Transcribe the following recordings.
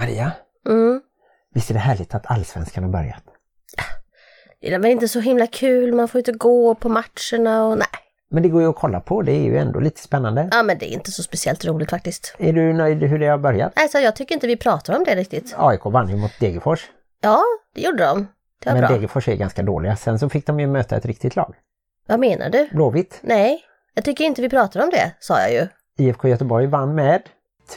Maria, Mm. visst är det härligt att allsvenskan har börjat? Det är väl inte så himla kul, man får inte gå på matcherna och nej. Men det går ju att kolla på, det är ju ändå lite spännande. Ja men det är inte så speciellt roligt faktiskt. Är du nöjd hur det har börjat? Alltså jag tycker inte vi pratar om det riktigt. AIK vann ju mot Degerfors, Ja, det gjorde de. Det men bra. Degerfors är ganska dåliga. Sen så fick de ju möta ett riktigt lag. Vad menar du? Blåvitt. Nej, jag tycker inte vi pratar om det, sa jag ju. IFK Göteborg vann med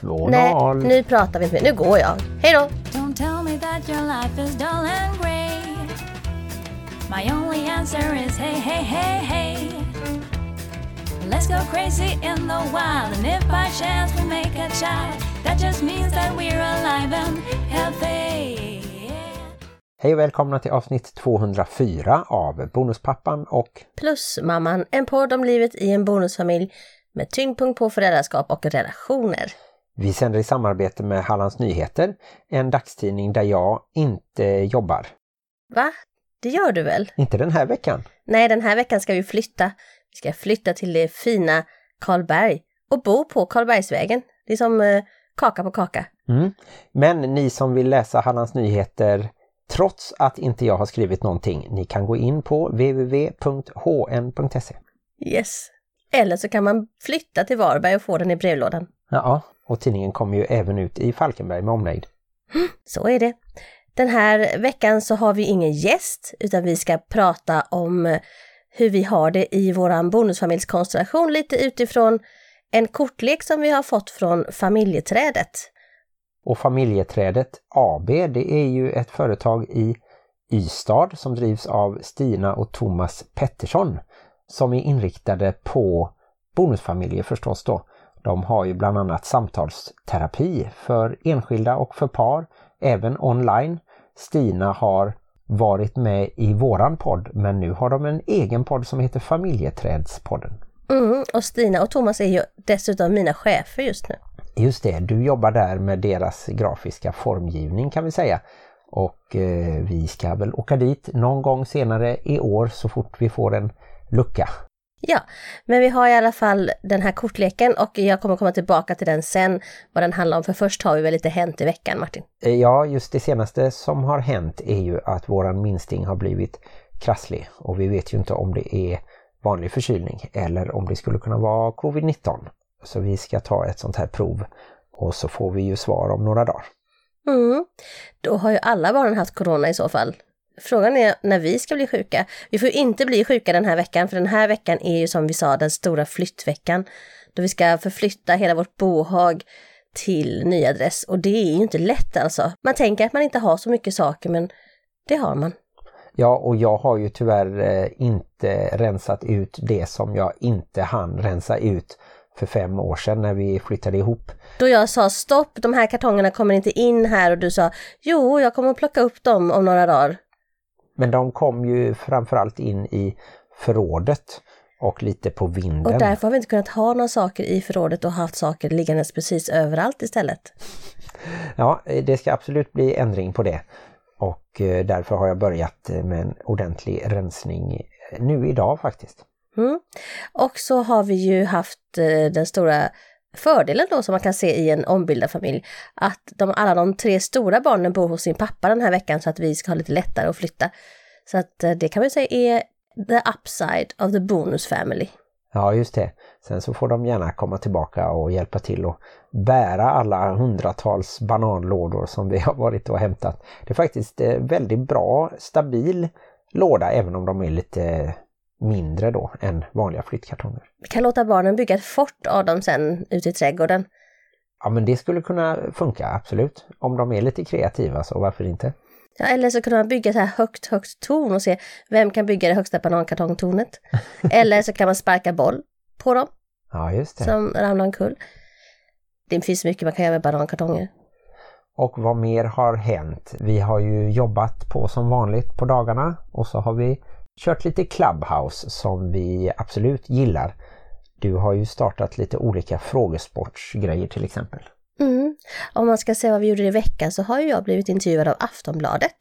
2-0. Nej, nu pratar vi inte mer. Nu går jag. Hej då! Don't tell me that your life is dull and grey. My only answer is hey, hey, hey, hey. Let's go crazy in the wild, and if by chance we make a child, that just means that we're alive and healthy. Hej och välkomna till avsnitt 204 av Bonuspappan och Plusmamman, en podd om livet i en bonusfamilj med tyngdpunkt på föräldraskap och relationer. Vi sänder i samarbete med Hallands Nyheter, en dagstidning där jag inte jobbar. Va? Det gör du väl? Inte den här veckan. Nej, den här veckan ska vi flytta. Vi ska flytta till det fina Karlberg och bo på Karlbergsvägen. Det är som eh, kaka på kaka. Mm. Men ni som vill läsa Hallands Nyheter trots att inte jag har skrivit någonting, ni kan gå in på www.hn.se. Yes. Eller så kan man flytta till Varberg och få den i brevlådan. Ja, och tidningen kommer ju även ut i Falkenberg med omnejd. Så är det. Den här veckan så har vi ingen gäst utan vi ska prata om hur vi har det i våran bonusfamiljskonstellation lite utifrån en kortlek som vi har fått från familjeträdet. Och Familjeträdet AB, det är ju ett företag i Ystad som drivs av Stina och Thomas Pettersson som är inriktade på bonusfamiljer förstås då. De har ju bland annat samtalsterapi för enskilda och för par, även online. Stina har varit med i våran podd men nu har de en egen podd som heter Familjeträdspodden. Mm, och Stina och Thomas är ju dessutom mina chefer just nu. Just det, du jobbar där med deras grafiska formgivning kan vi säga. Och eh, vi ska väl åka dit någon gång senare i år så fort vi får en lucka. Ja, men vi har i alla fall den här kortleken och jag kommer komma tillbaka till den sen, vad den handlar om. För först har vi väl lite hänt i veckan, Martin. Eh, ja, just det senaste som har hänt är ju att våran minsting har blivit krasslig. Och vi vet ju inte om det är vanlig förkylning eller om det skulle kunna vara covid-19. Så vi ska ta ett sånt här prov och så får vi ju svar om några dagar. Mm. Då har ju alla barnen haft corona i så fall. Frågan är när vi ska bli sjuka. Vi får ju inte bli sjuka den här veckan, för den här veckan är ju som vi sa den stora flyttveckan. Då vi ska förflytta hela vårt bohag till ny adress. Och det är ju inte lätt alltså. Man tänker att man inte har så mycket saker, men det har man. Ja, och jag har ju tyvärr eh, inte rensat ut det som jag inte hann rensa ut för fem år sedan när vi flyttade ihop. Då jag sa stopp, de här kartongerna kommer inte in här och du sa jo, jag kommer att plocka upp dem om några dagar. Men de kom ju framförallt in i förrådet och lite på vinden. Och därför har vi inte kunnat ha några saker i förrådet och haft saker liggandes precis överallt istället. Ja, det ska absolut bli ändring på det. Och eh, därför har jag börjat med en ordentlig rensning eh, nu idag faktiskt. Mm. Och så har vi ju haft eh, den stora fördelen då som man kan se i en ombildad familj. Att de, alla de tre stora barnen bor hos sin pappa den här veckan så att vi ska ha lite lättare att flytta. Så att eh, det kan man säga är the upside of the bonus family. Ja, just det. Sen så får de gärna komma tillbaka och hjälpa till och bära alla hundratals bananlådor som vi har varit och hämtat. Det är faktiskt eh, väldigt bra, stabil låda även om de är lite mindre då än vanliga flyttkartonger. Vi kan låta barnen bygga ett fort av dem sen ute i trädgården. Ja men det skulle kunna funka, absolut. Om de är lite kreativa så varför inte? Ja, eller så kan man bygga så här högt, högt torn och se vem kan bygga det högsta banankartongtornet. eller så kan man sparka boll på dem Ja just det. som ramlar omkull. Det finns mycket man kan göra med banankartonger. Och vad mer har hänt? Vi har ju jobbat på som vanligt på dagarna och så har vi kört lite Clubhouse som vi absolut gillar. Du har ju startat lite olika frågesportsgrejer till exempel. Mm. Om man ska se vad vi gjorde i veckan så har ju jag blivit intervjuad av Aftonbladet.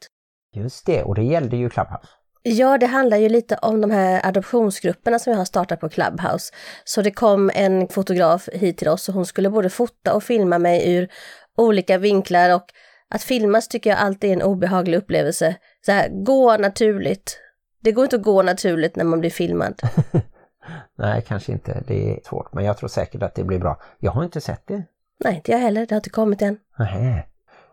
Just det, och det gällde ju Clubhouse. Ja, det handlar ju lite om de här adoptionsgrupperna som jag har startat på Clubhouse. Så det kom en fotograf hit till oss och hon skulle både fota och filma mig ur olika vinklar och Att filmas tycker jag alltid är en obehaglig upplevelse. Så här, gå naturligt. Det går inte att gå naturligt när man blir filmad. Nej, kanske inte. Det är svårt. Men jag tror säkert att det blir bra. Jag har inte sett det. Nej, inte jag heller. Det har inte kommit än. Nähä.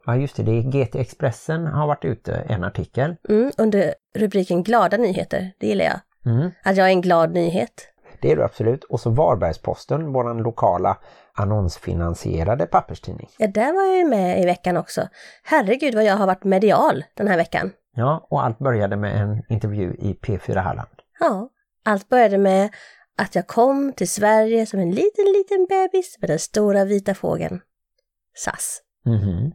Ja, just det. det GT Expressen har varit ute en artikel. Mm, under rubriken glada nyheter. Det gillar jag. Mm. Att jag är en glad nyhet. Det är du absolut. Och så Varbergsposten, våran lokala annonsfinansierade papperstidning. Ja, där var jag ju med i veckan också. Herregud vad jag har varit medial den här veckan. Ja, och allt började med en intervju i P4 Halland. Ja, allt började med att jag kom till Sverige som en liten, liten bebis med den stora vita fågeln. SAS. Mhm.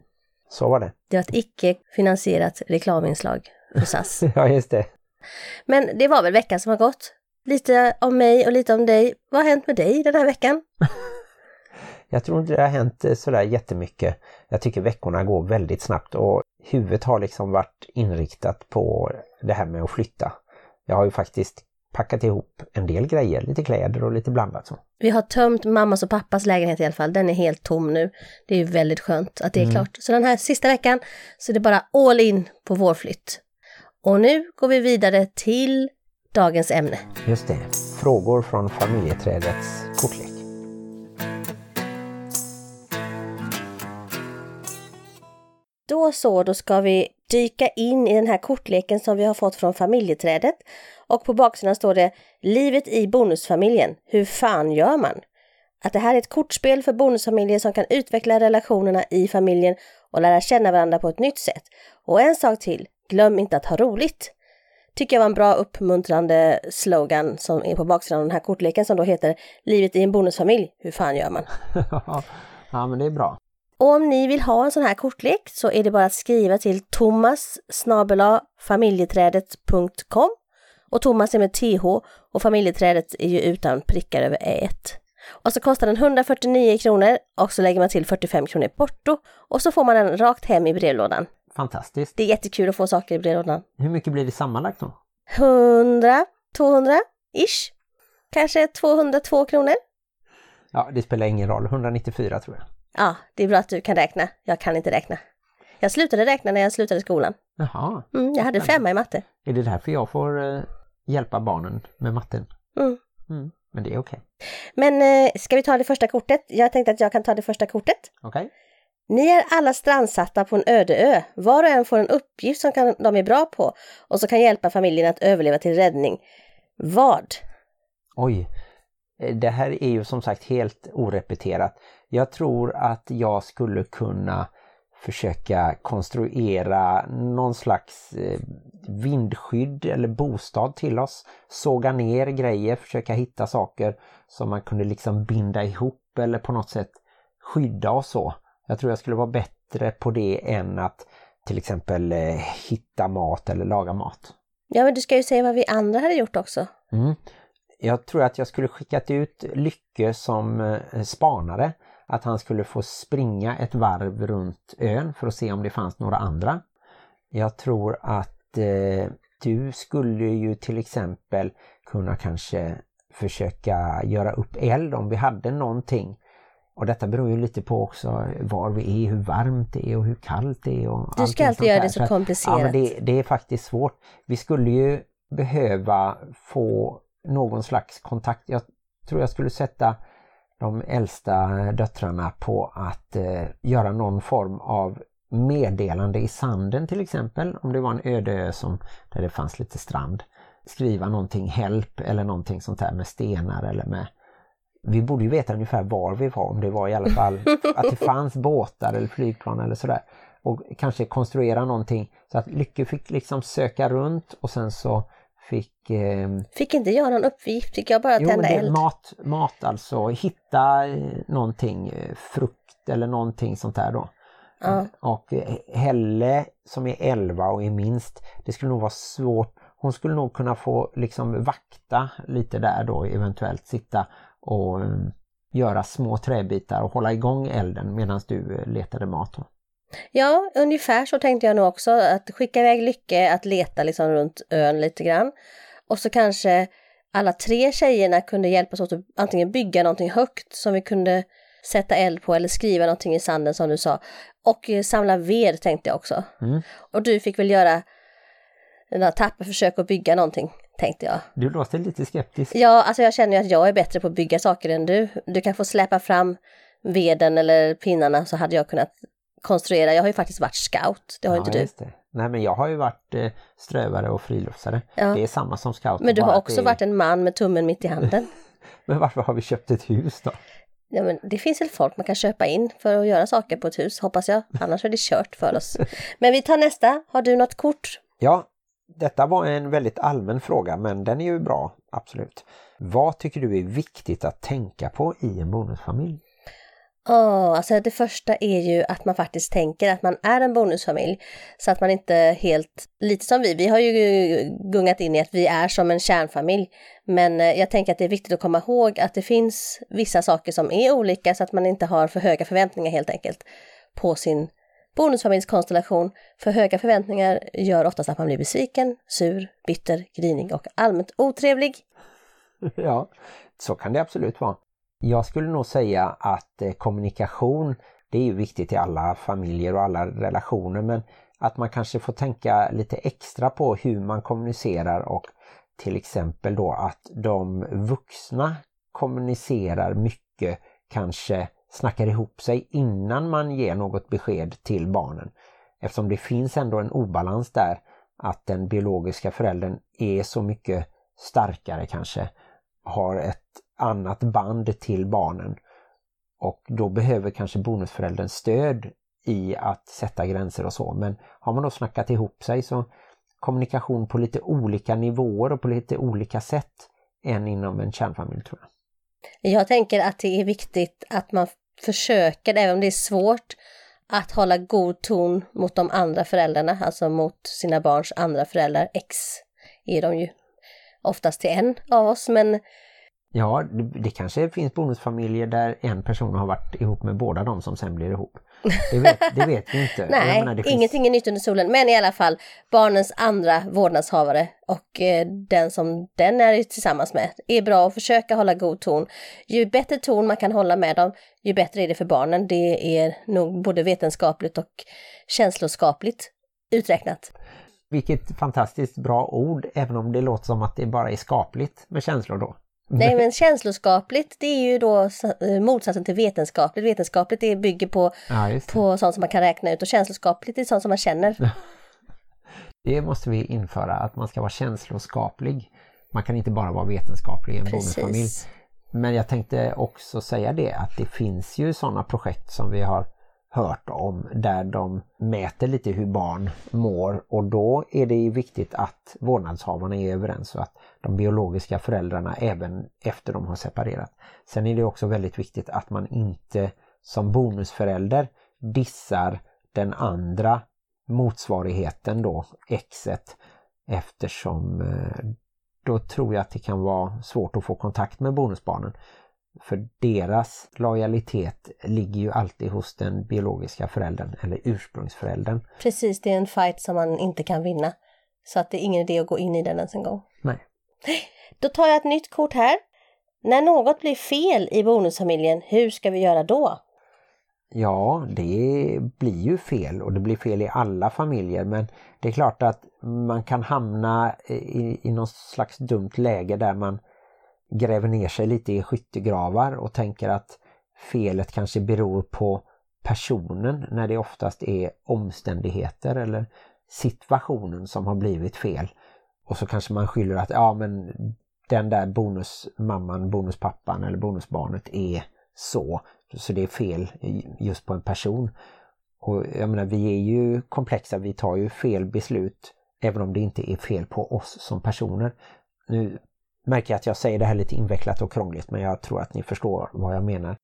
Så var det. Det var ett icke-finansierat reklaminslag för SAS. ja, just det. Men det var väl veckan som har gått. Lite om mig och lite om dig. Vad har hänt med dig den här veckan? Jag tror inte det har hänt eh, sådär jättemycket. Jag tycker veckorna går väldigt snabbt och huvudet har liksom varit inriktat på det här med att flytta. Jag har ju faktiskt packat ihop en del grejer, lite kläder och lite blandat så. Vi har tömt mammas och pappas lägenhet i alla fall. Den är helt tom nu. Det är ju väldigt skönt att det är klart. Så den här sista veckan så är det bara all in på vår flytt. Och nu går vi vidare till dagens ämne. Just det, frågor från familjeträdets kortlek. Då så, då ska vi dyka in i den här kortleken som vi har fått från familjeträdet. Och på baksidan står det Livet i bonusfamiljen, hur fan gör man? Att det här är ett kortspel för bonusfamiljer som kan utveckla relationerna i familjen och lära känna varandra på ett nytt sätt. Och en sak till, glöm inte att ha roligt. Tycker jag var en bra uppmuntrande slogan som är på baksidan av den här kortleken som då heter Livet i en bonusfamilj, hur fan gör man? ja, men det är bra. Och om ni vill ha en sån här kortlek så är det bara att skriva till thomas familjeträdet.com och Thomas är med TH och familjeträdet är ju utan prickar över ä Och så kostar den 149 kronor och så lägger man till 45 kronor i porto och så får man den rakt hem i brevlådan. Fantastiskt. Det är jättekul att få saker i brevlådan. Hur mycket blir det sammanlagt då? 100, 200 ish. Kanske 202 kronor. Ja, det spelar ingen roll. 194 tror jag. Ja, det är bra att du kan räkna. Jag kan inte räkna. Jag slutade räkna när jag slutade skolan. Jaha, Mm, jag hade femma i matte. är det därför jag får eh, hjälpa barnen med matten? Mm. Mm. Men det är okej. Men eh, ska vi ta det första kortet? Jag tänkte att jag kan ta det första kortet. Okej? Ni är alla strandsatta på en öde ö. Var och en får en uppgift som kan, de är bra på och som kan hjälpa familjen att överleva till räddning. Vad? Oj. Eh, Det här är ju som sagt helt orepeterat. Jag tror att jag skulle kunna försöka konstruera någon slags eh, vindskydd eller bostad till oss. Såga ner grejer, försöka hitta saker som man kunde liksom binda ihop eller på något sätt skydda och så. Jag tror jag skulle vara bättre på det än att till exempel eh, hitta mat eller laga mat. Ja, men du ska ju säga vad vi andra hade gjort också. Mm. Jag tror att jag skulle skickat ut Lycke som eh, spanare. Att han skulle få springa ett varv runt ön för att se om det fanns några andra. Jag tror att eh, du skulle ju till exempel kunna kanske försöka göra upp eld om vi hade någonting. Och detta beror ju lite på också var vi är, hur varmt det är och hur kallt det är. Och Du ska alltid göra det så att- komplicerat. Ja, men det, det är faktiskt svårt. Vi skulle ju behöva få någon slags kontakt. Jag tror jag skulle sätta de äldsta döttrarna på att eh, göra någon form av meddelande i sanden till exempel. Om det var en öde ö som, där det fanns lite strand. Skriva någonting help eller någonting sånt här med stenar eller med vi borde ju veta ungefär var vi var, om det var i alla fall att det fanns båtar eller flygplan eller sådär. Och kanske konstruera någonting så att Lycke fick liksom söka runt och sen så fick eh, Fick inte jag någon uppgift? Fick jag bara Jo, tända eld? mat, mat alltså, hitta eh, någonting, eh, frukt eller någonting sånt där då. Ja. Och eh, Helle som är 11 och är minst, det skulle nog vara svårt. Hon skulle nog kunna få liksom vakta lite där då eventuellt sitta och eh, göra små träbitar och hålla igång elden medan du letade mat. Ja, ungefär så tänkte jag nog också. Att skicka iväg Lycke att leta liksom runt ön lite grann. Och så kanske alla tre tjejerna kunde hjälpas åt att antingen bygga någonting högt som vi kunde sätta eld på eller skriva någonting i sanden som du sa. Och eh, samla ved tänkte jag också. Mm. Och du fick väl göra några tappa försök att bygga någonting, tänkte jag. Du låter lite skeptisk. Ja, alltså jag känner ju att jag är bättre på att bygga saker än du. Du kan få släpa fram veden eller pinnarna så hade jag kunnat konstruera. Jag har ju faktiskt varit scout, det har ju inte du. Nej men jag har ju varit eh, strövare och friluftsare. Ja. Det är samma som scout. Men du har också är... varit en man med tummen mitt i handen. Men varför har vi köpt ett hus då? Ja, men det finns väl folk man kan köpa in för att göra saker på ett hus, hoppas jag. Annars är det kört för oss. Men vi tar nästa. Har du något kort? Ja, detta var en väldigt allmän fråga men den är ju bra, absolut. Vad tycker du är viktigt att tänka på i en bonusfamilj? Ja, alltså det första är ju att man faktiskt tänker att man är en bonusfamilj. Så att man inte helt, lite som vi, vi har ju gungat in i att vi är som en kärnfamilj. Men eh, jag tänker att det är viktigt att komma ihåg att det finns vissa saker som är olika så att man inte har för höga förväntningar helt enkelt på sin bonusfamiljskonstellation. För höga förväntningar gör oftast att man blir besviken, sur, bitter, grinig och allmänt otrevlig. Ja, så kan det absolut vara. Jag skulle nog säga att eh, kommunikation, det är ju viktigt i alla familjer och alla relationer men att man kanske får tänka lite extra på hur man kommunicerar och till exempel då att de vuxna kommunicerar mycket, kanske snackar ihop sig innan man ger något besked till barnen. Eftersom det finns ändå en obalans där att den biologiska föräldern är så mycket starkare kanske, har ett annat band till barnen och då behöver kanske bonusföräldern stöd i att sätta gränser och så. Men har man då snackat ihop sig så kommunikation på lite olika nivåer och på lite olika sätt än inom en kärnfamilj tror jag. Jag tänker att det är viktigt att man försöker, även om det är svårt, att hålla god ton mot de andra föräldrarna, alltså mot sina barns andra föräldrar. X är de ju oftast till en av oss, men Ja, det, kanske finns bonusfamiljer där en person har varit ihop med båda de som sen blir ihop. Det vet, det vet vi inte. nej, menar, finns- ingenting är nytt under solen. Men i alla fall, barnens andra vårdnadshavare och eh, den som den är tillsammans med är bra att försöka hålla god ton. Ju bättre ton man kan hålla med dem, ju bättre är det för barnen. Det är nog både vetenskapligt och känsloskapligt uträknat. Vilket fantastiskt bra ord, även om det låter som att det bara är skapligt med känslor då. Nej men känsloskapligt det är ju då eh, motsatsen till vetenskapligt. Vetenskapligt det bygger på, Ja, det. på sånt som man kan räkna ut och känsloskapligt är sånt som man känner. Det måste vi införa, att man ska vara känsloskaplig. Man kan inte bara vara vetenskaplig i en bonusfamilj. Men jag tänkte också säga det att det finns ju sådana projekt som vi har hört om där de mäter lite hur barn mår och då är det ju viktigt att vårdnadshavarna är överens och att de biologiska föräldrarna även efter de har separerat. Sen är det också väldigt viktigt att man inte som bonusförälder dissar den andra motsvarigheten då, exet, eftersom eh, då tror jag att det kan vara svårt att få kontakt med bonusbarnen. För deras lojalitet ligger ju alltid hos den biologiska föräldern eller ursprungsföräldern. Precis, det är en fight som man inte kan vinna. Så att det är ingen idé att gå in i den ens en gång. Nej. Då tar jag ett nytt kort här. När något blir fel i bonusfamiljen, hur ska vi göra då? Ja, det blir ju fel och det blir fel i alla familjer men det är klart att man kan hamna i, i någon slags dumt läge där man gräver ner sig lite i skyttegravar och tänker att felet kanske beror på personen när det oftast är omständigheter eller situationen som har blivit fel. Och så kanske man skyller att ja men den där bonusmamman, bonuspappan eller bonusbarnet är så. Så det är fel just på en person. Och jag menar vi är ju komplexa, vi tar ju fel beslut även om det inte är fel på oss som personer. Nu märker att jag säger det här lite invecklat och krångligt men jag tror att ni förstår vad jag menar.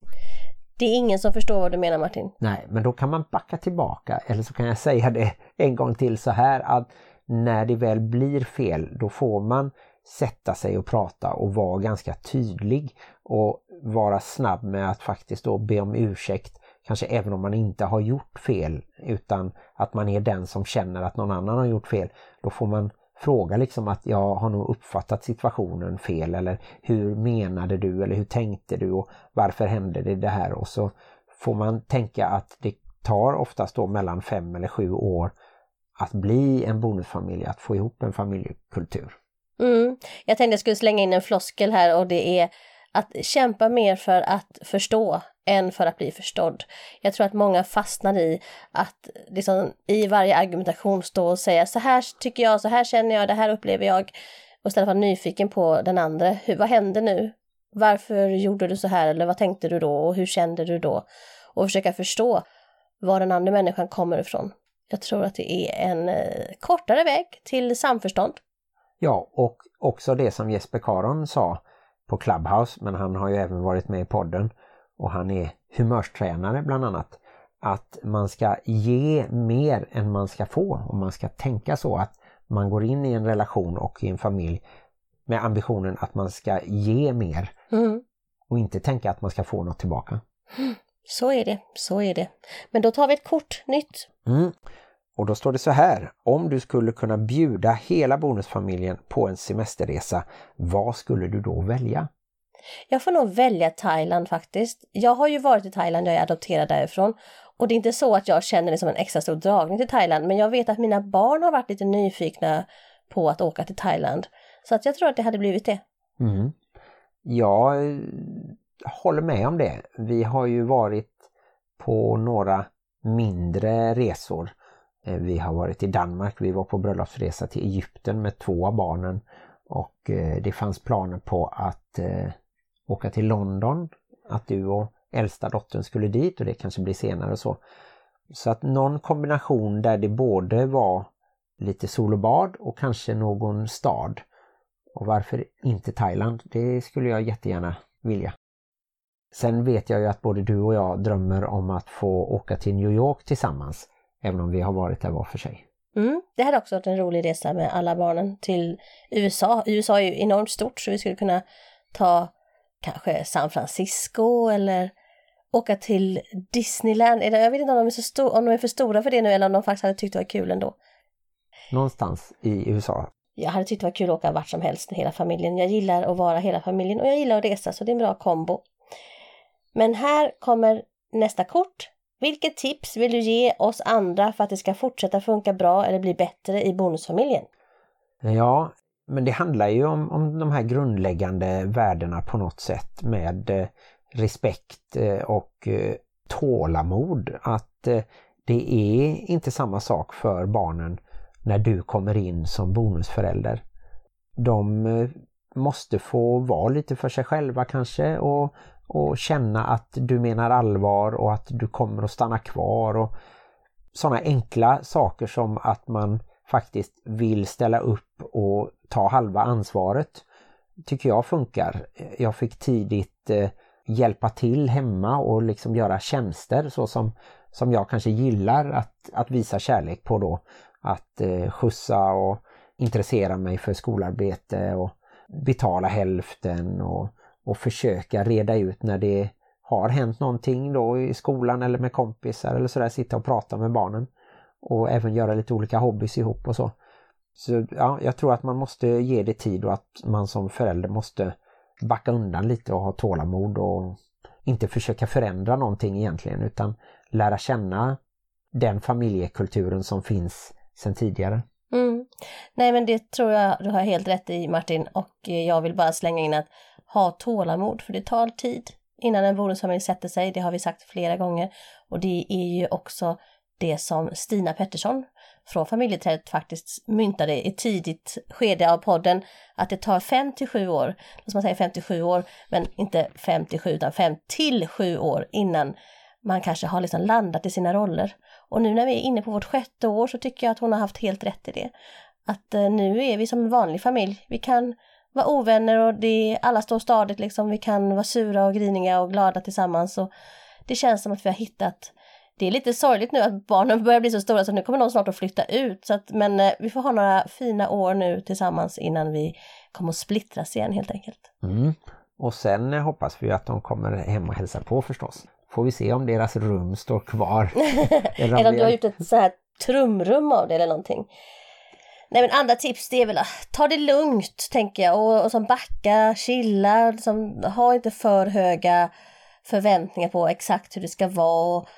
Det är ingen som förstår vad du menar Martin. Nej, men då kan man backa tillbaka eller så kan jag säga det en gång till så här att när det väl blir fel då får man sätta sig och prata och vara ganska tydlig och vara snabb med att faktiskt då be om ursäkt kanske även om man inte har gjort fel utan att man är den som känner att någon annan har gjort fel. Då får man fråga liksom att jag har nog uppfattat situationen fel eller hur menade du eller hur tänkte du och varför hände det det här och så får man tänka att det tar oftast då mellan fem eller sju år att bli en bonusfamilj, att få ihop en familjekultur. Mm. Jag tänkte jag skulle slänga in en floskel här och det är att kämpa mer för att förstå än för att bli förstådd. Jag tror att många fastnar i att liksom, i varje argumentation stå och säga så här tycker jag, så här känner jag, det här upplever jag. Och istället vara nyfiken på den andra. Hur, vad hände nu? Varför gjorde du så här eller vad tänkte du då och hur kände du då? Och försöka förstå var den andra människan kommer ifrån. Jag tror att det är en eh, kortare väg till samförstånd. Ja, och också det som Jesper Karon sa på Clubhouse, men han har ju även varit med i podden och han är humörstränare bland annat. Att man ska ge mer än man ska få och man ska tänka så att man går in i en relation och i en familj med ambitionen att man ska ge mer Mm. och inte tänka att man ska få något tillbaka. Så är det, så är det. Men då tar vi ett kort nytt. Mm. Och då står det så här, om du skulle kunna bjuda hela bonusfamiljen på en semesterresa, vad skulle du då välja? Jag får nog välja Thailand faktiskt. Jag har ju varit i Thailand, jag är adopterad därifrån. Och det är inte så att jag känner det som en extra stor dragning till Thailand, men jag vet att mina barn har varit lite nyfikna på att åka till Thailand. Så att jag tror att det hade blivit det. Mm. Jag håller med om det. Vi har ju varit på några mindre resor. Eh, vi har varit i Danmark, vi var på bröllopsresa till Egypten med två av barnen och eh, det fanns planer på att eh, åka till London, att du och äldsta dottern skulle dit och det kanske blir senare och så. Så att någon kombination där det både var lite sol och bad och kanske någon stad. Och varför inte Thailand? Det skulle jag jättegärna vilja. Sen vet jag ju att både du och jag drömmer om att få åka till New York tillsammans. Även om vi har varit där var för sig. Mm. Det hade också varit en rolig resa med alla barnen till USA. USA är ju enormt stort så vi skulle kunna ta kanske San Francisco eller åka till Disneyland. Jag vet inte om de, är så stor, om de är för stora för det nu eller om de faktiskt hade tyckt det var kul ändå. Någonstans i USA. Jag hade tyckt det var kul att åka vart som helst med hela familjen. Jag gillar att vara hela familjen och jag gillar att resa så det är en bra kombo. Men här kommer nästa kort. Vilket tips vill du ge oss andra för att det ska fortsätta funka bra eller bli bättre i bonusfamiljen? Ja, men det handlar ju om, om de här grundläggande värdena på något sätt med eh, respekt eh, och eh, tålamod. Att eh, det är inte samma sak för barnen när du kommer in som bonusförälder. De måste få vara lite för sig själva kanske och, och känna att du menar allvar och att du kommer att stanna kvar och sådana enkla saker som att man faktiskt vill ställa upp och ta halva ansvaret tycker jag funkar. Jag fick tidigt eh, hjälpa till hemma och liksom göra tjänster så som, som jag kanske gillar att, att visa kärlek på då. Att eh, skjutsa och intressera mig för skolarbete och betala hälften och, och försöka reda ut när det har hänt någonting då i skolan eller med kompisar eller sådär, sitta och prata med barnen. Och även göra lite olika hobbys ihop och så. Så ja, jag tror att man måste ge det tid och att man som förälder måste backa undan lite och ha tålamod och inte försöka förändra någonting egentligen utan lära känna den familjekulturen som finns sedan tidigare. Mm. Nej men det tror jag du har helt rätt i Martin och eh, jag vill bara slänga in att ha tålamod för det tar tid innan en bonusfamilj sätter sig, det har vi sagt flera gånger och det är ju också det som Stina Pettersson från familjeträdet faktiskt myntade i tidigt skede av podden att det tar 5 till 7 år, låt man säga 57 år, men inte 5 till 7 utan 5 till 7 år innan man kanske har liksom landat i sina roller. Och nu när vi är inne på vårt sjätte år så tycker jag att hon har haft helt rätt i det. Att eh, nu är vi som en vanlig familj. Vi kan vara ovänner och det, alla står stadigt liksom. Vi kan vara sura och griniga och glada tillsammans. Och det känns som att vi har hittat det är lite sorgligt nu att barnen börjar bli så stora så nu kommer de snart att flytta ut. Så att, men eh, vi får ha några fina år nu tillsammans innan vi kommer att splittras igen helt enkelt. Mm. Och sen eh, hoppas vi att de kommer hem och hälsa på förstås. Får vi se om deras rum står kvar. Eller om du har gjort ett så här trumrum av det eller någonting. Nej men andra tips det är väl att ta det lugnt tänker jag och, och som backa, chilla, liksom, ha inte för höga förväntningar på exakt hur det ska vara. och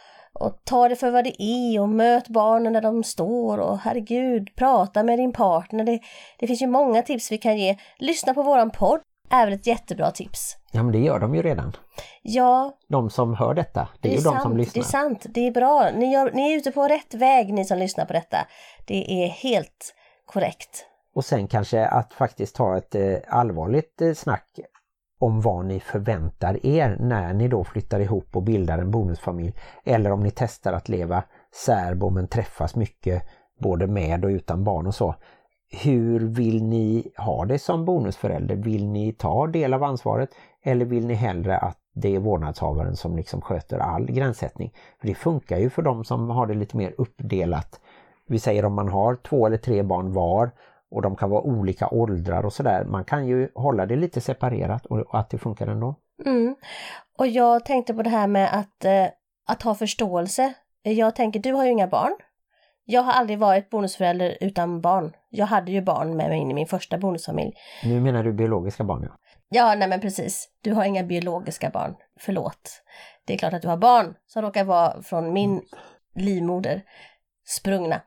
ta det för vad det är och möt barnen när de står och herregud, prata med din partner. Det, det finns ju många tips vi kan ge. Lyssna på våran podd är väl ett jättebra tips. Ja men det gör de ju redan. Ja, De som hör detta, det det är, ju de sant, som det lyssnar. är sant, det är bra. Ni, gör, ni är ute på rätt väg ni som lyssnar på detta. Det är helt korrekt. Och sen kanske att faktiskt ta ett eh, allvarligt eh, snack om vad ni förväntar er när ni då flyttar ihop och bildar en bonusfamilj. Eller om ni testar att leva särbo men träffas mycket både med och utan barn och så. Hur vill ni ha det som bonusförälder? Vill ni ta del av ansvaret eller vill ni hellre att det är vårdnadshavaren som liksom sköter all gränssättning? För det funkar ju för de som har det lite mer uppdelat. Vi säger om man har två eller tre barn var och de kan vara olika åldrar och sådär. Man kan ju hålla det lite separerat och att det funkar ändå. Mm. Och jag tänkte på det här med att, eh, att ha förståelse. Jag tänker, du har ju inga barn. Jag har aldrig varit bonusförälder utan barn. Jag hade ju barn med mig in i min första bonusfamilj. Nu menar du biologiska barn ja. Ja, nej men precis. Du har inga biologiska barn. Förlåt. Det är klart att du har barn som råkar vara från min livmoder sprungna.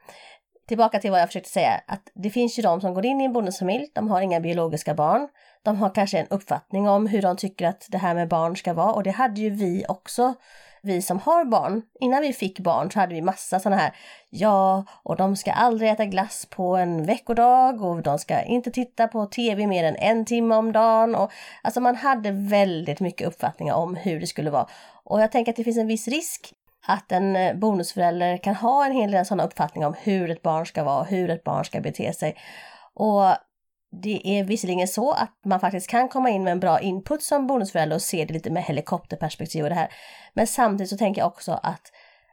Tillbaka till vad jag försökte säga, att det finns ju de som går in i en bonusfamilj, de har inga biologiska barn. De har kanske en uppfattning om hur de tycker att det här med barn ska vara och det hade ju vi också. Vi som har barn, innan vi fick barn så hade vi massa sådana här, ja, och de ska aldrig äta glass på en veckodag och de ska inte titta på tv mer än en timme om dagen. Och, alltså man hade väldigt mycket uppfattningar om hur det skulle vara. Och jag tänker att det finns en viss risk att en eh, bonusförälder kan ha en hel del sådana uppfattningar om hur ett barn ska vara, hur ett barn ska bete sig. Och det är visserligen så att man faktiskt kan komma in med en bra input som bonusförälder och se det lite med helikopterperspektiv och det här. Men samtidigt så tänker jag också att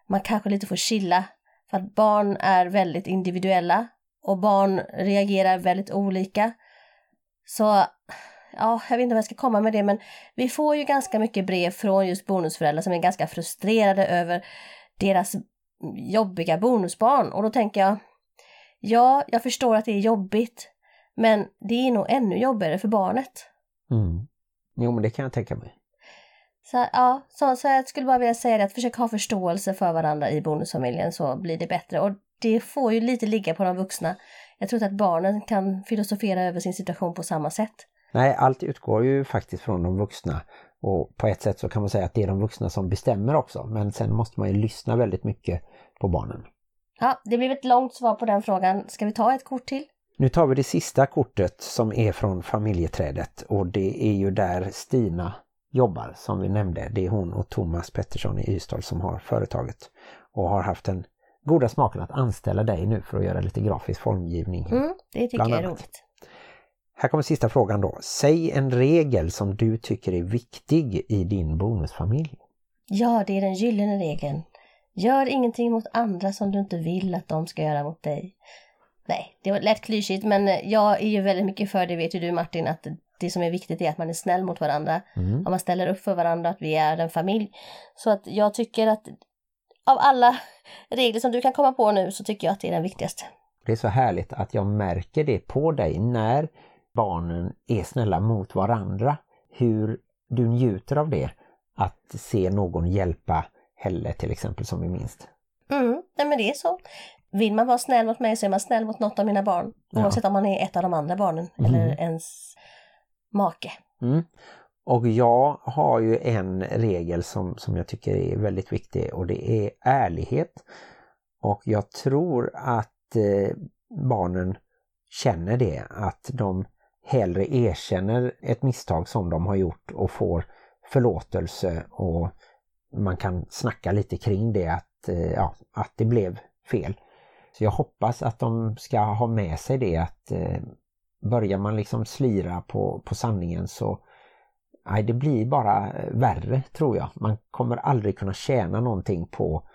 man kanske lite får chilla. För att barn är väldigt individuella och barn reagerar väldigt olika. Så ja, jag vet inte vad jag ska komma med det, men vi får ju ganska mycket brev från just bonusföräldrar som är ganska frustrerade över deras jobbiga bonusbarn. Och då tänker jag, ja, jag förstår att det är jobbigt, men det är nog ännu jobbigare för barnet. Mm. Jo men det kan jag tänka mig. Så, ja, så, så jag skulle bara vilja säga det att försök ha förståelse för varandra i bonusfamiljen så blir det bättre. Och det får ju lite ligga på de vuxna. Jag tror inte att barnen kan filosofera över sin situation på samma sätt. Nej, allt utgår ju faktiskt från de vuxna och på ett sätt så kan man säga att det är de vuxna som bestämmer också. Men sen måste man ju lyssna väldigt mycket på barnen. Ja, det blev ett långt svar på den frågan. Ska vi ta ett kort till? Nu tar vi det sista kortet som är från familjeträdet och det är ju där Stina jobbar som vi nämnde. Det är hon och Thomas Pettersson i Ystad som har företaget och har haft den goda smaken att anställa dig nu för att göra lite grafisk formgivning. Mm, det tycker jag är roligt. Här kommer sista frågan då. Säg en regel som du tycker är viktig i din bonusfamilj. Ja, det är den gyllene regeln. Gör ingenting mot andra som du inte vill att de ska göra mot dig. Nej, det var lätt klyschigt men jag är ju väldigt mycket för det vet ju du Martin att det som är viktigt är att man är snäll mot varandra. Mm. Om man ställer upp för varandra, att vi är en familj. Så att jag tycker att av alla regler som du kan komma på nu så tycker jag att det är den viktigaste. Det är så härligt att jag märker det på dig när barnen är snälla mot varandra. Hur du njuter av det. Att se någon hjälpa Helle till exempel som vi minst. Mm, nej men det är så. Vill man vara snäll mot mig så är man snäll mot något av mina barn. Ja. Oavsett om man är ett av de andra barnen Mm. eller ens make. Mm. Och jag har ju en regel som, som jag tycker är väldigt viktig och det är ärlighet. Och jag tror att eh, barnen känner det, att de hellre erkänner ett misstag som de har gjort och får förlåtelse och man kan snacka lite kring det att, eh, ja, att det blev fel. Så jag hoppas att de ska ha med sig det att eh, börjar man liksom slira på, på sanningen så nej, det blir bara värre tror jag. Man kommer aldrig kunna tjäna någonting på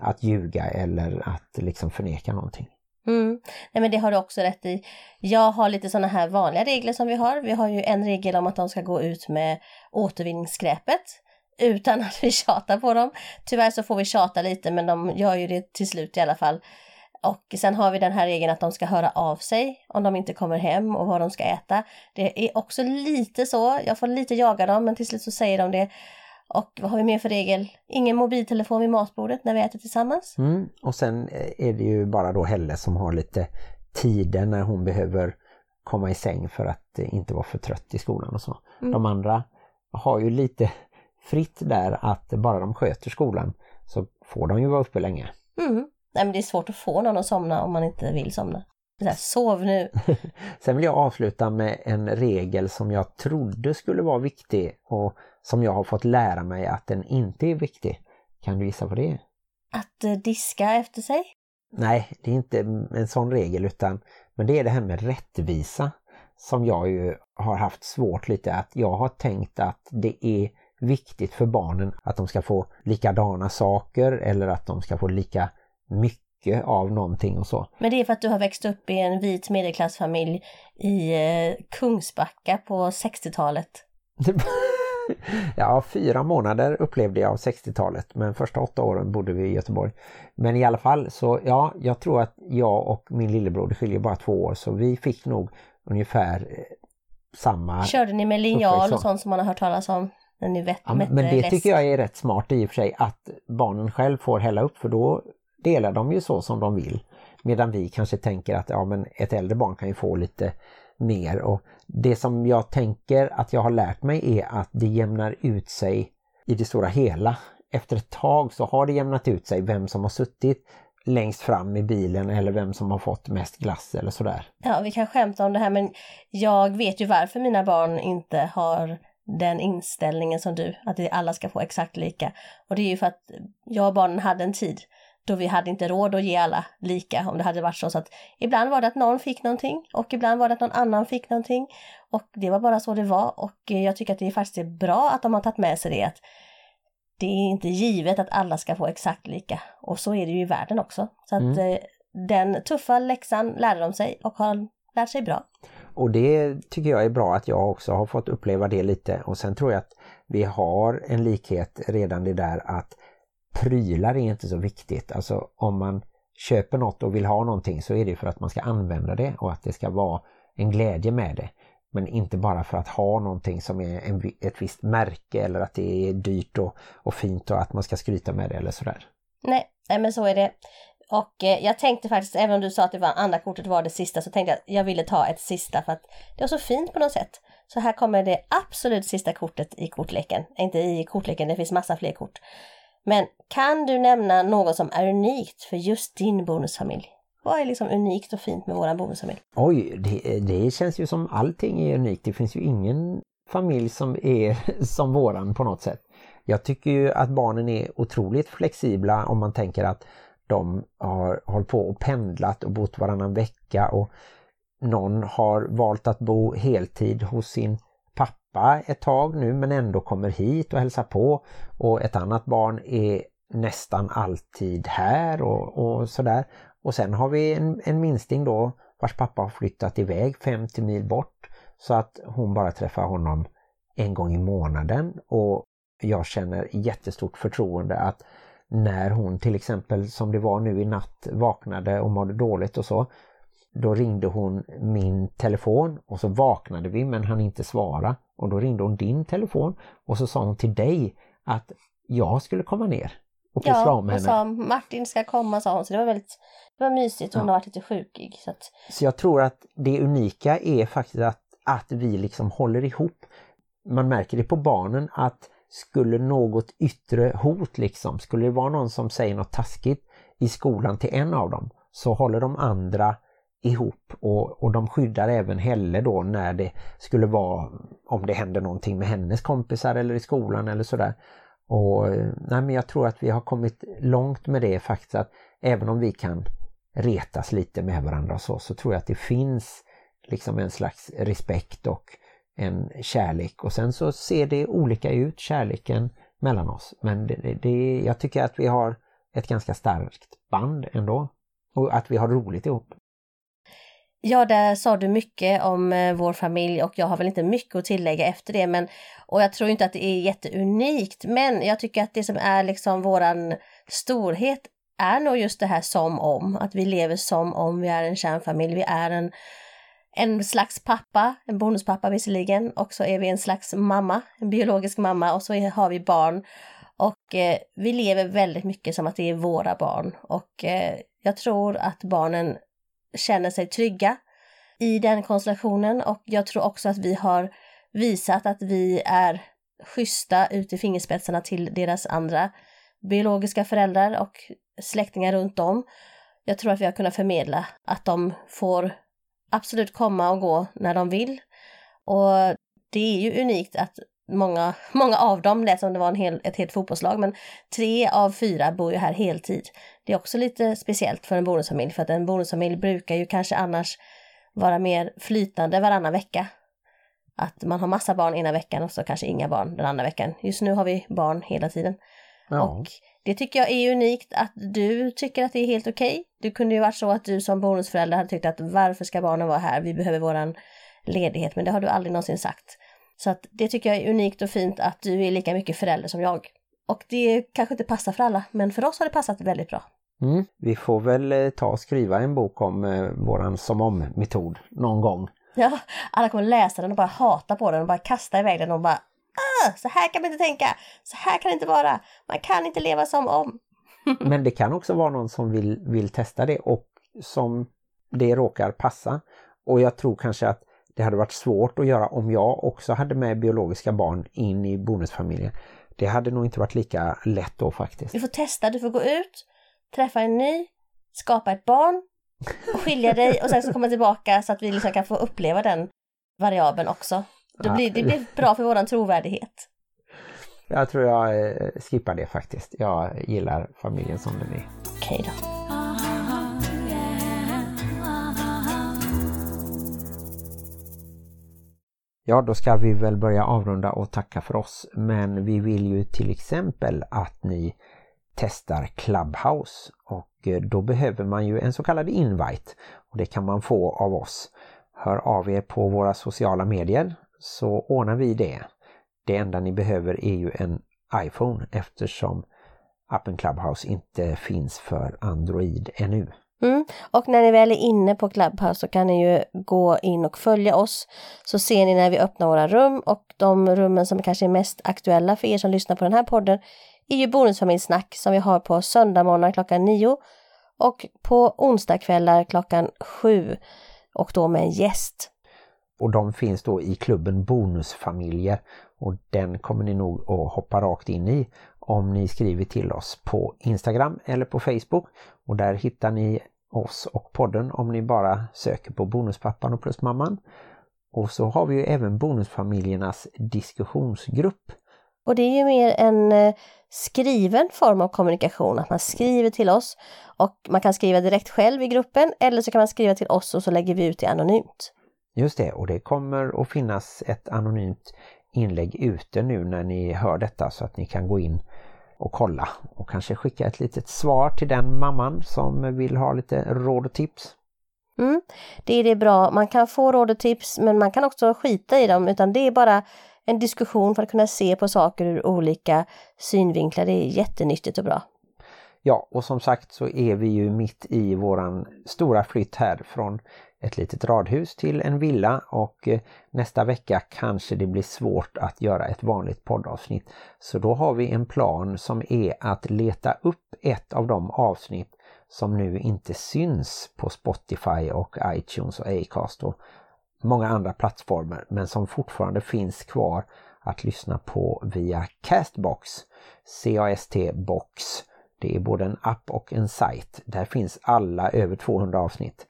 att ljuga eller att liksom förneka någonting. Mm. Nej men det har du också rätt i. Jag har lite sådana här vanliga regler som vi har. Vi har ju en regel om att de ska gå ut med återvinningsskräpet utan att vi tjatar på dem. Tyvärr så får vi tjata lite men de gör ju det till slut i alla fall. Och sen har vi den här regeln att de ska höra av sig om de inte kommer hem och vad de ska äta. Det är också lite så, jag får lite jaga dem men till slut så säger de det. Och vad har vi mer för regel? Ingen mobiltelefon vid matbordet när vi äter tillsammans. Mm. Och sen är det ju bara då Helle som har lite tider när hon behöver komma i säng för att inte vara för trött i skolan och så. Mm. De andra har ju lite fritt där att bara de sköter skolan så får de ju vara uppe länge. Mm. Nej men det är svårt att få någon att somna om man inte vill somna. Här, sov nu! Sen vill jag avsluta med en regel som jag trodde skulle vara viktig och som jag har fått lära mig att den inte är viktig. Kan du gissa vad det är? Att uh, diska efter sig? Nej, det är inte en sån regel utan men det är det här med rättvisa som jag ju har haft svårt lite att jag har tänkt att det är viktigt för barnen att de ska få likadana saker eller att de ska få lika mycket av någonting och så. Men det är för att du har växt upp i en vit medelklassfamilj i eh, Kungsbacka på 60-talet. ja, fyra månader upplevde jag av 60-talet men första åtta åren bodde vi i Göteborg. Men i alla fall så ja, jag tror att jag och min lillebror, det skiljer bara två år, så vi fick nog ungefär eh, samma... Körde ni med linjal och sånt som man har hört talas om? När ni vet, ja, men det läsk. tycker jag är rätt smart i och för sig att barnen själv får hälla upp för då delar de ju så som de vill. Medan vi kanske tänker att ja, men ett äldre barn kan ju få lite mer och det som jag tänker att jag har lärt mig är att det jämnar ut sig i det stora hela. Efter ett tag så har det jämnat ut sig vem som har suttit längst fram i bilen eller vem som har fått mest glass eller sådär. Ja, vi kan skämta om det här men jag vet ju varför mina barn inte har den inställningen som du, att alla ska få exakt lika. Och det är ju för att jag och barnen hade en tid då vi hade inte råd att ge alla lika om det hade varit så. så att ibland var det att någon fick någonting och ibland var det att någon annan fick någonting. Och det var bara så det var och jag tycker att det är faktiskt är bra att de har tagit med sig det. att Det är inte givet att alla ska få exakt lika och så är det ju i världen också. Så att mm. Eh, den tuffa läxan lärde de sig och har lärt sig bra. Och det tycker jag är bra att jag också har fått uppleva det lite och sen tror jag att vi har en likhet redan det där att prylar är inte så viktigt. Alltså om man köper något och vill ha någonting så är det för att man ska använda det och att det ska vara en glädje med det. Men inte bara för att ha någonting som är en, ett visst märke eller att det är dyrt och, och fint och att man ska skryta med det eller sådär. Nej, nej men så är det. Och eh, jag tänkte faktiskt, även om du sa att det var andra kortet var det sista, så tänkte jag att jag ville ta ett sista för att det var så fint på något sätt. Så här kommer det absolut sista kortet i kortleken. Inte i kortleken, det finns massa fler kort. Men kan du nämna något som är unikt för just din bonusfamilj? Vad är liksom unikt och fint med vår bonusfamilj? Oj, det, det känns ju som allting är unikt. Det finns ju ingen familj som är som våran på något sätt. Jag tycker ju att barnen är otroligt flexibla om man tänker att de har hållit på och pendlat och bott varannan vecka och någon har valt att bo heltid hos sin pappa ett tag nu men ändå kommer hit och hälsar på. Och ett annat barn är nästan alltid här och, och sådär. Och sen har vi en, en minsting då vars pappa har flyttat iväg 50 mil bort. Så att hon bara träffar honom en gång i månaden. Och jag känner jättestort förtroende att när hon till exempel som det var nu i natt vaknade och mådde dåligt och så då ringde hon min telefon och så vaknade vi men han inte svara och då ringde hon din telefon och så sa hon till dig att jag skulle komma ner och ja, om henne. Ja, sa Martin ska komma sa hon så det var väldigt det var mysigt, hon ja. har varit lite sjukig. Så, att... så jag tror att det unika är faktiskt att, att vi liksom håller ihop. Man märker det på barnen att skulle något yttre hot liksom, skulle det vara någon som säger något taskigt i skolan till en av dem så håller de andra ihop och, och de skyddar även Helle då när det skulle vara om det händer någonting med hennes kompisar eller i skolan eller sådär. Och nej, men jag tror att vi har kommit långt med det faktiskt att även om vi kan retas lite med varandra så, så tror jag att det finns liksom en slags respekt och en kärlek och sen så ser det olika ut kärleken mellan oss men det, det, jag tycker att vi har ett ganska starkt band ändå och att vi har roligt ihop. Ja, där sa du mycket om eh, vår familj och jag har väl inte mycket att tillägga efter det. Men, och jag tror inte att det är jätteunikt, men jag tycker att det som är liksom våran storhet är nog just det här som om, att vi lever som om vi är en kärnfamilj, vi är en, en slags pappa, en bonuspappa visserligen, och så är vi en slags mamma, en biologisk mamma och så är, har vi barn. Och eh, vi lever väldigt mycket som att det är våra barn och eh, jag tror att barnen känner sig trygga i den konstellationen och jag tror också att vi har visat att vi är schyssta ut i fingerspetsarna till deras andra biologiska föräldrar och släktingar runt om. Jag tror att vi har kunnat förmedla att de får absolut komma och gå när de vill. Och det är ju unikt att många, många av dem lät som det var en hel, ett helt fotbollslag, men tre av fyra bor ju här heltid. Det är också lite speciellt för en bonusfamilj, för att en bonusfamilj brukar ju kanske annars vara mer flytande varannan vecka. Att man har massa barn ena veckan och så kanske inga barn den andra veckan. Just nu har vi barn hela tiden. Ja. Och det tycker jag är unikt att du tycker att det är helt okej. Det kunde ju varit så att du som bonusförälder hade tyckt att varför ska barnen vara här? Vi behöver våran ledighet, men det har du aldrig någonsin sagt. Så att det tycker jag är unikt och fint att du är lika mycket förälder som jag. Och det kanske inte passar för alla, men för oss har det passat väldigt bra. Mm. Vi får väl eh, ta och skriva en bok om eh, våran som om-metod någon gång. Ja, alla kommer läsa den och bara hata på den och bara kasta iväg den och bara ah, så här kan man inte tänka, så här kan det inte vara, man kan inte leva som om. Men det kan också vara någon som vill, vill testa det och som det råkar passa. Och jag tror kanske att det hade varit svårt att göra om jag också hade med biologiska barn in i bonusfamiljen. Det hade nog inte varit lika lätt då faktiskt. Du får testa, du får gå ut, träffa en ny, skapa ett barn och skilja dig och sen så komma tillbaka så att vi liksom kan få uppleva den variabeln också. Då blir, det blir bra för våran trovärdighet. Jag tror jag eh, skippar det faktiskt. Jag gillar familjen som den är. Okej då. Ja, då ska vi väl börja avrunda och tacka för oss. Men vi vill ju till exempel att ni testar Clubhouse och eh, då behöver man ju en så kallad invite och det kan man få av oss. Hör av er på våra sociala medier så ordnar vi det. Det enda ni behöver är ju en iPhone eftersom appen Clubhouse inte finns för Android ännu. Mm. Och när ni väl är inne på Clubhouse så kan ni ju gå in och följa oss. Så ser ni när vi öppnar våra rum och de rummen som kanske är mest aktuella för er som lyssnar på den här podden är ju Bonusfamiljsnack som vi har på söndagmorgnar klockan nio och på onsdagkvällar klockan sju och då med en gäst. Och de finns då i klubben Bonusfamiljer och den kommer ni nog att hoppa rakt in i om ni skriver till oss på Instagram eller på Facebook och där hittar ni oss och podden om ni bara söker på Bonuspappan och Plusmamman. Och så har vi ju även Bonusfamiljernas diskussionsgrupp. Och det är ju mer en eh, skriven form av kommunikation, att man skriver till oss och man kan skriva direkt själv i gruppen eller så kan man skriva till oss och så lägger vi ut det anonymt. Just det, och det kommer att finnas ett anonymt inlägg ute nu när ni hör detta så att ni kan gå in och kolla och kanske skicka ett litet svar till den mamman som vill ha lite råd och tips. Mm, det är det bra, man kan få råd och tips men man kan också skita i dem utan det är bara en diskussion för att kunna se på saker ur olika synvinklar. Det är jättenyttigt och bra. Ja, och som sagt så är vi ju mitt i våran stora flytt här från ett litet radhus till en villa och eh, nästa vecka kanske det blir svårt att göra ett vanligt poddavsnitt. Så då har vi en plan som är att leta upp ett av de avsnitt som nu inte syns på Spotify och iTunes och Acast och många andra plattformar men som fortfarande finns kvar att lyssna på via Castbox, C-A-S-T Box. Det är både en app och en sajt. Där finns alla över 200 avsnitt.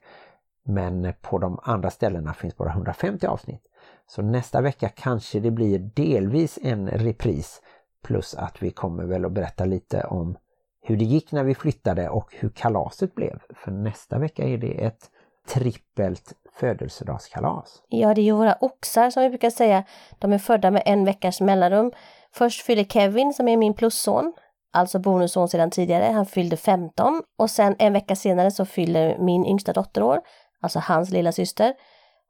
Men på de andra ställena finns bara 150 avsnitt. Så nästa vecka kanske det blir delvis en repris plus att vi kommer väl att berätta lite om hur det gick när vi flyttade och hur kalaset blev. För nästa vecka är det ett trippelt födelsedagskalas. Ja, det är ju våra oxar som vi brukar säga. De är födda med en veckas mellanrum. Först fyller Kevin som är min plusson, alltså bonusson sedan tidigare, han fyllde 15 och sen en vecka senare så fyller min yngsta dotter år, alltså hans lilla syster.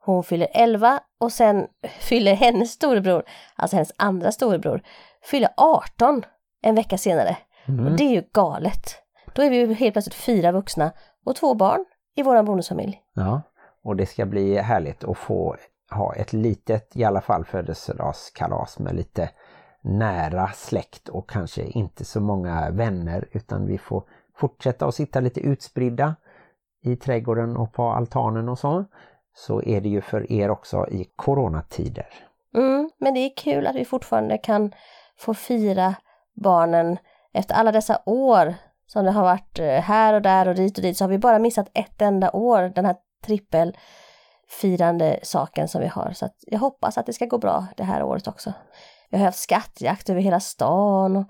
Hon fyller 11 och sen fyller hennes storebror, alltså hennes andra storebror, fyller 18 en vecka senare. Mm. Och det är ju galet. Då är vi ju helt plötsligt fyra vuxna och två barn i våran bonusfamilj. Ja, Och det ska bli härligt att få ha ett litet, i alla fall födelsedagskalas med lite nära släkt och kanske inte så många vänner utan vi får fortsätta att sitta lite utspridda i trädgården och på altanen och så. Så är det ju för er också i coronatider. Mm, men det är kul att vi fortfarande kan få fira barnen efter alla dessa år som det har varit eh, här och där och dit och dit så har vi bara missat ett enda år, den här trippelfirande saken som vi har. Så jag hoppas att det ska gå bra det här året också. Vi har haft skattjakt över hela stan och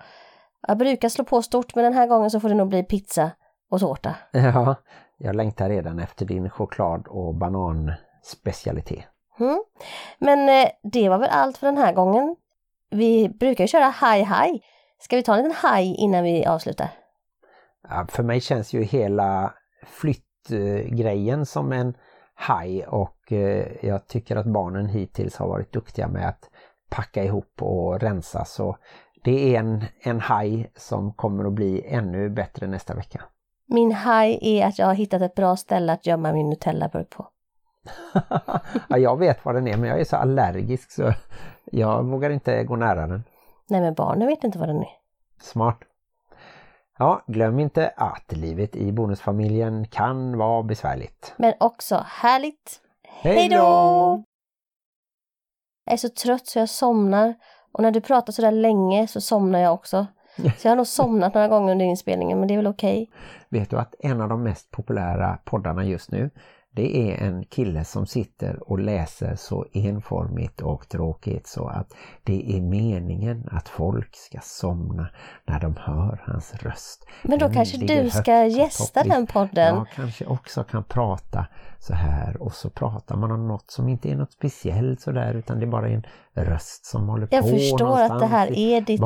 jag brukar slå på stort men den här gången så får det nog bli pizza och tårta. Ja, jag längtar redan efter din choklad och bananspecialitet. Mm. Men eh, det var väl allt för den här gången. Vi brukar ju köra high high. Ska vi ta en liten high innan vi avslutar? Ja, för mig känns ju hela flyttgrejen som en high och eh, jag tycker att barnen hittills har varit duktiga med att packa ihop och rensa så det är en, en high som kommer att bli ännu bättre nästa vecka. Min high är att jag har hittat ett bra ställe att gömma min Nutella-burk på. ja, jag vet vad den är men jag är så allergisk så jag vågar inte gå nära den. Nej men barnen vet inte vad den är. Smart. Ja, glöm inte att livet i bonusfamiljen kan vara besvärligt. Men också härligt. Hej då! Jag är så trött så jag somnar. Och när du pratar så där länge så somnar jag också. Så jag har nog somnat några gånger under inspelningen men det är väl okej. Okay. Vet du att en av de mest populära poddarna just nu det är en kille som sitter och läser så enformigt och tråkigt så att det är meningen att folk ska somna när de hör hans röst. Men då den kanske du ska gästa den podden? Jag kanske också kan prata så här och så pratar man om något som inte är något speciellt sådär utan det är bara en röst som håller jag på Jag förstår att det här är ditt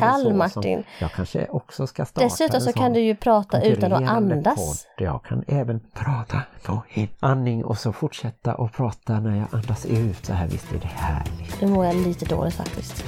kall Martin. Jag kanske också ska starta Dessutom så kan du ju prata utan att andas. Podd. Jag kan även prata på inandning och så fortsätta att prata när jag andas ut så här. Visst är det härligt. Nu mår jag lite dåligt faktiskt.